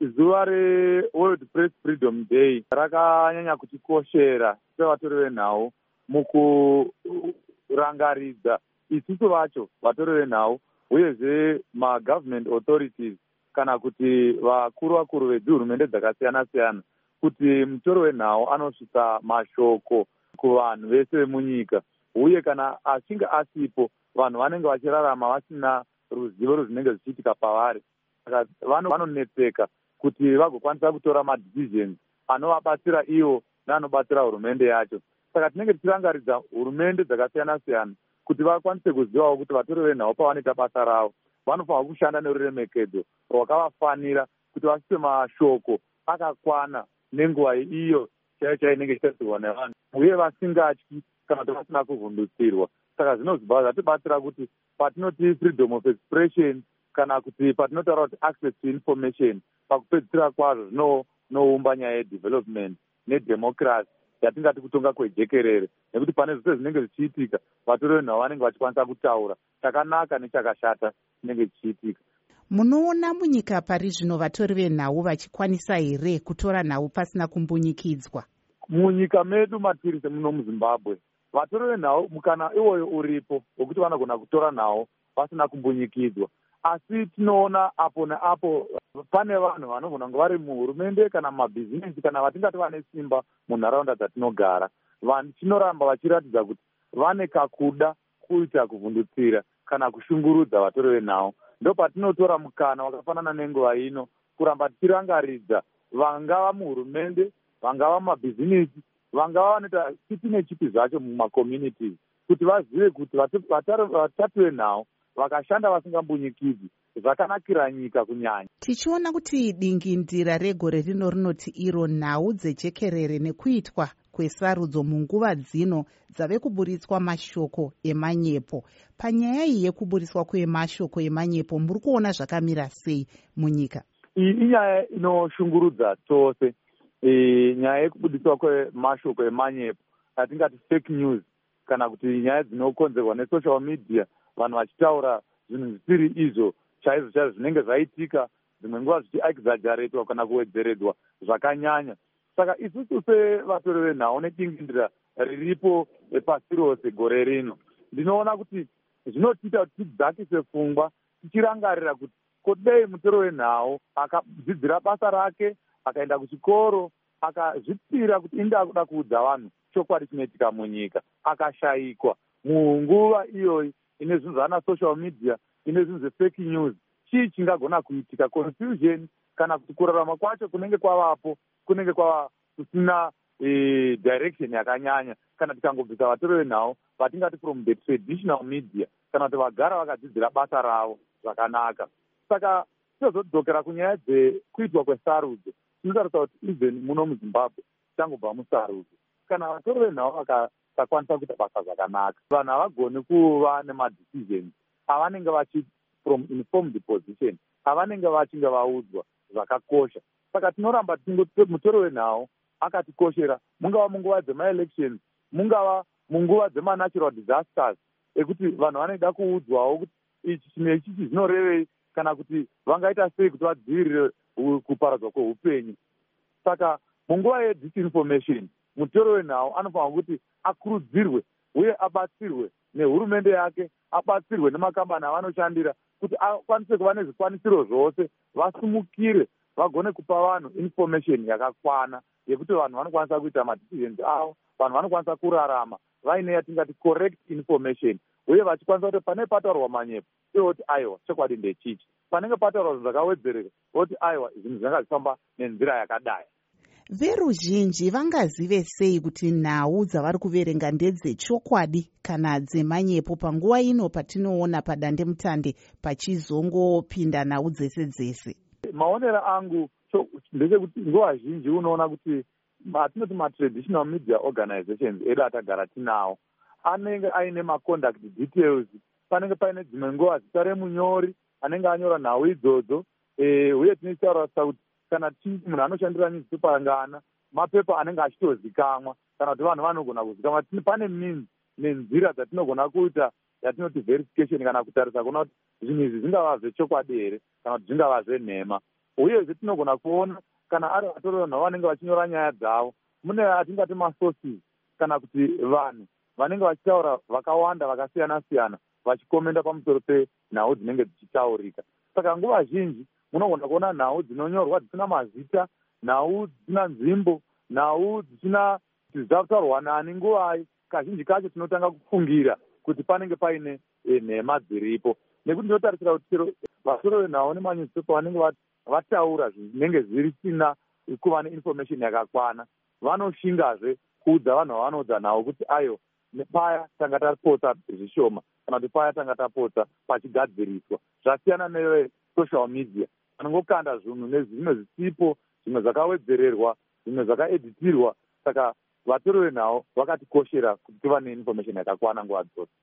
zuva reworld press freedom day rakanyanya kutikoshera sevatori venhau mukurangaridza. Isusu vacho vatori venhau uyezve magovernment authorities kana kuti vakuru vakuru vedzihurumende dzakasiyana siyana kuti mutori wenhau anosvitsa mashoko kuvanhu vese vemunyika. Uye kana achinge asipo vanhu vanenge vachirarama vasina ruzivo rwezvinenge zvichiitika pavari. Saka vanonetseka kuti vagokwanisa kutora madecisions anovabatsira ivo neanobatsira hurumende yacho. Saka tinenge tichirangaridza hurumende dzakasiyana siyana kuti vakwanise kuzivawo kuti vatori venhau pavanoita basa ravo. Vanofanira kushanda neruremekedzo rwakavafanira kuti vasipe mashoko akakwana nenguva iyo chaiyo chaiyo inenge ichitarisirwa nevanhu uye vasingatyi kana kuti vasina kuvhundutsirwa. Saka zvinozibva zvatibatsira kuti patinoti freedom of expression kana kuti patinotaura kuti access to information pakupedzisira kwazvo zvinoumba nyaya yedevelopment nedemocracy yatingati kutonga kwejekerere. Nekuti pane zvose zvinenge zvichiitika vatori venhau vanenge vachikwanisa kutaura chakanaka nechakashata chinenge chichiitika. Munoona munyika pari zvino vatori venhau vachikwanisa here kutora nhau pasina kumbunyikidzwa munyika medu matiri semuno muzimbabwe vatori venhau mukana iwoyo uripo wekuti vanogona kutora nhau pasina kumbunyikidzwa asi tinoona apo neapo pane vanhu vanogona kunge vari muhurumende kana mumabhizinesi kana vatingati vane simba munharaunda dzatinogara vanhu tinoramba vachiratidza kuti vane kakuda kuita kuvhundutsira kana kushungurudza vatori venhau. Ndo patinotora mukana wakafanana nenguva ino kuramba tichirangaridza vangava muhurumende vangava mumabhizinesi vangava vanoita chipi nechipi zvacho mumakommunities kuti vazive kuti vatatu venhau vakashanda vasingambunyikidzwi zvakanakira nyika kunyanya tichiona kuti dingindira regore rino rinoti iro nhau dzechekerere nekuitwa kwesarudzo munguva dzino dzave kuburitswa mashoko emanyepo. Panyaya iyi yekuburiswa kwemashoko emanyepo muri kuona zvakamira sei munyika? Iyi inyaya inoshungurudza tose e, nyaya yekubudiswa kwemashoko emanyepo atingati fake news kana kuti nyaya dzinokonzerwa nesocial media vanhu vachitaura zvinhu zvisiri izvo chaizvo chaizvo zvinenge zvaitika dzimwe nguva zvichiexageratwa kana kuwedzeredwa zvakanyanya. Saka isusu sevatori venhau nedingindira riripo pasi rose gore rino ndinoona kuti zvinotiita kuti tidzakise pfungwa tichirangarira kuti kodei mutoro wenhau akadzidzira basa rake akaenda kuchikoro akazvipira kuti inda kuda kuudza vanhu chokwadi chinoitika munyika akashayikwa. Munguva iyoyi ine zvinhu zvaana social media ine zvinhu zvefake news chii chingagona kuitika confusion kana kuti kurarama kwacho kunenge kwavapo kunenge kwava kusina e, direction yakanyanya. Kana tikangobvisa vatori venhau vatingati from the traditional media kana kuti vagara vakadzidzira basa ravo zvakanaka. Saka tinozodzokera kunyaya dzekuitwa kwesarudzo. Tinotarisa kuti even muno muzimbabwe tichangobva musarudzo. Kana vatori venhau vakasakwanisa kuita basa zvakanaka vanhu havagoni kuva nemadecisions avanenge vachi from informed position avanenge vachinge vaudzwa zvakakosha. Saka tinoramba mutoro wenhau akatikoshera mungava munguva dzemaelections mungava munguva dzemanatural disasters ekuti vanhu vanoida kuudzwawo kuti ichi chinhu ichichi zvinorevei kana kuti vangaita sei kuti vadzivirire kuparadzwa kweupenyu. Saka munguva yedisinformation mutoro wenhau anofanira kuti akurudzirwe uye abatsirwe nehurumende yake abatsirwe nemakambani avanoshandira kuti akwanise kuva nezvikwanisiro zvose vasumukire vagone kupa vanhu information yakakwana yekuti vanhu vanokwanisa kuita madecisions avo vanhu vanokwanisa kurarama. Vaine yatingati correct information uye vachikwanisa kuti panenge pataurwa manyepo ivo kuti aiwa chokwadi ndechichi. Panenge pataurwa zvinhu zvakawedzereka voti aiwa zvinhu zvinenge zvifamba nenzira yakadai veruzhinji vangazive sei kuti nhau dzavari kuverenga ndedzechokwadi kana dzemanyepo panguva ino patinoona padandemutande pachizongopinda nhau dzese dzese? Maonero angu ndechekuti nguva zhinji unoona kuti atinoti matraditional media organizations edu atagara tinawo anenge aine maconduct details. Panenge paine dzimwe nguva zita remunyori anenge anyora nhau idzodzo eh, uye tinotaurasa kuti kana munhu anoshandira newspaper ngana mapepa anenge achitozikamwa kana kuti vanhu vanogona kuzikamwa pane means nenzira dzatinogona kuita yatinoti verification kana kutarisa kuona kuti zvinhu izvi zvingava zvechokwadi here kana kuti zvingava zvenhema uyezve tinogona kuona kana ari vatori venhau vanenge vachinyora nyaya dzavo mune atingati masources kana kuti vanhu vanenge vachitaura vakawanda vakasiyana siyana vachikomenda pamusoro penhau dzinenge dzichitaurika. Saka nguva zhinji munogona kuona nhau dzinonyorwa dzisina mazita nhau dzisina nzvimbo nhau dzisina dzichida kutaurwa nani nguvai kazhinji kacho tinotanga kufungira kuti panenge paine e, nhema dziripo. Nekuti ndinotarisira kuti chero vasoro venhau nemanyuzipepa vanenge vataura zvinenge zvisina kuva neinformation yakakwana vanoshingazve kuudza vanhu vavanoudza nhau kuti ayo nepaya tanga tapotsa zvishoma kana kuti paya tanga tapotsa pachigadziriswa. Zvasiyana nevesocial media vanongokanda zvinhu nezvimwe zvisipo zvimwe zvakawedzererwa zvimwe zvakaeditirwa saka vatori venhau vakatikoshera kuti tiva neinformation yakakwana nguva dzose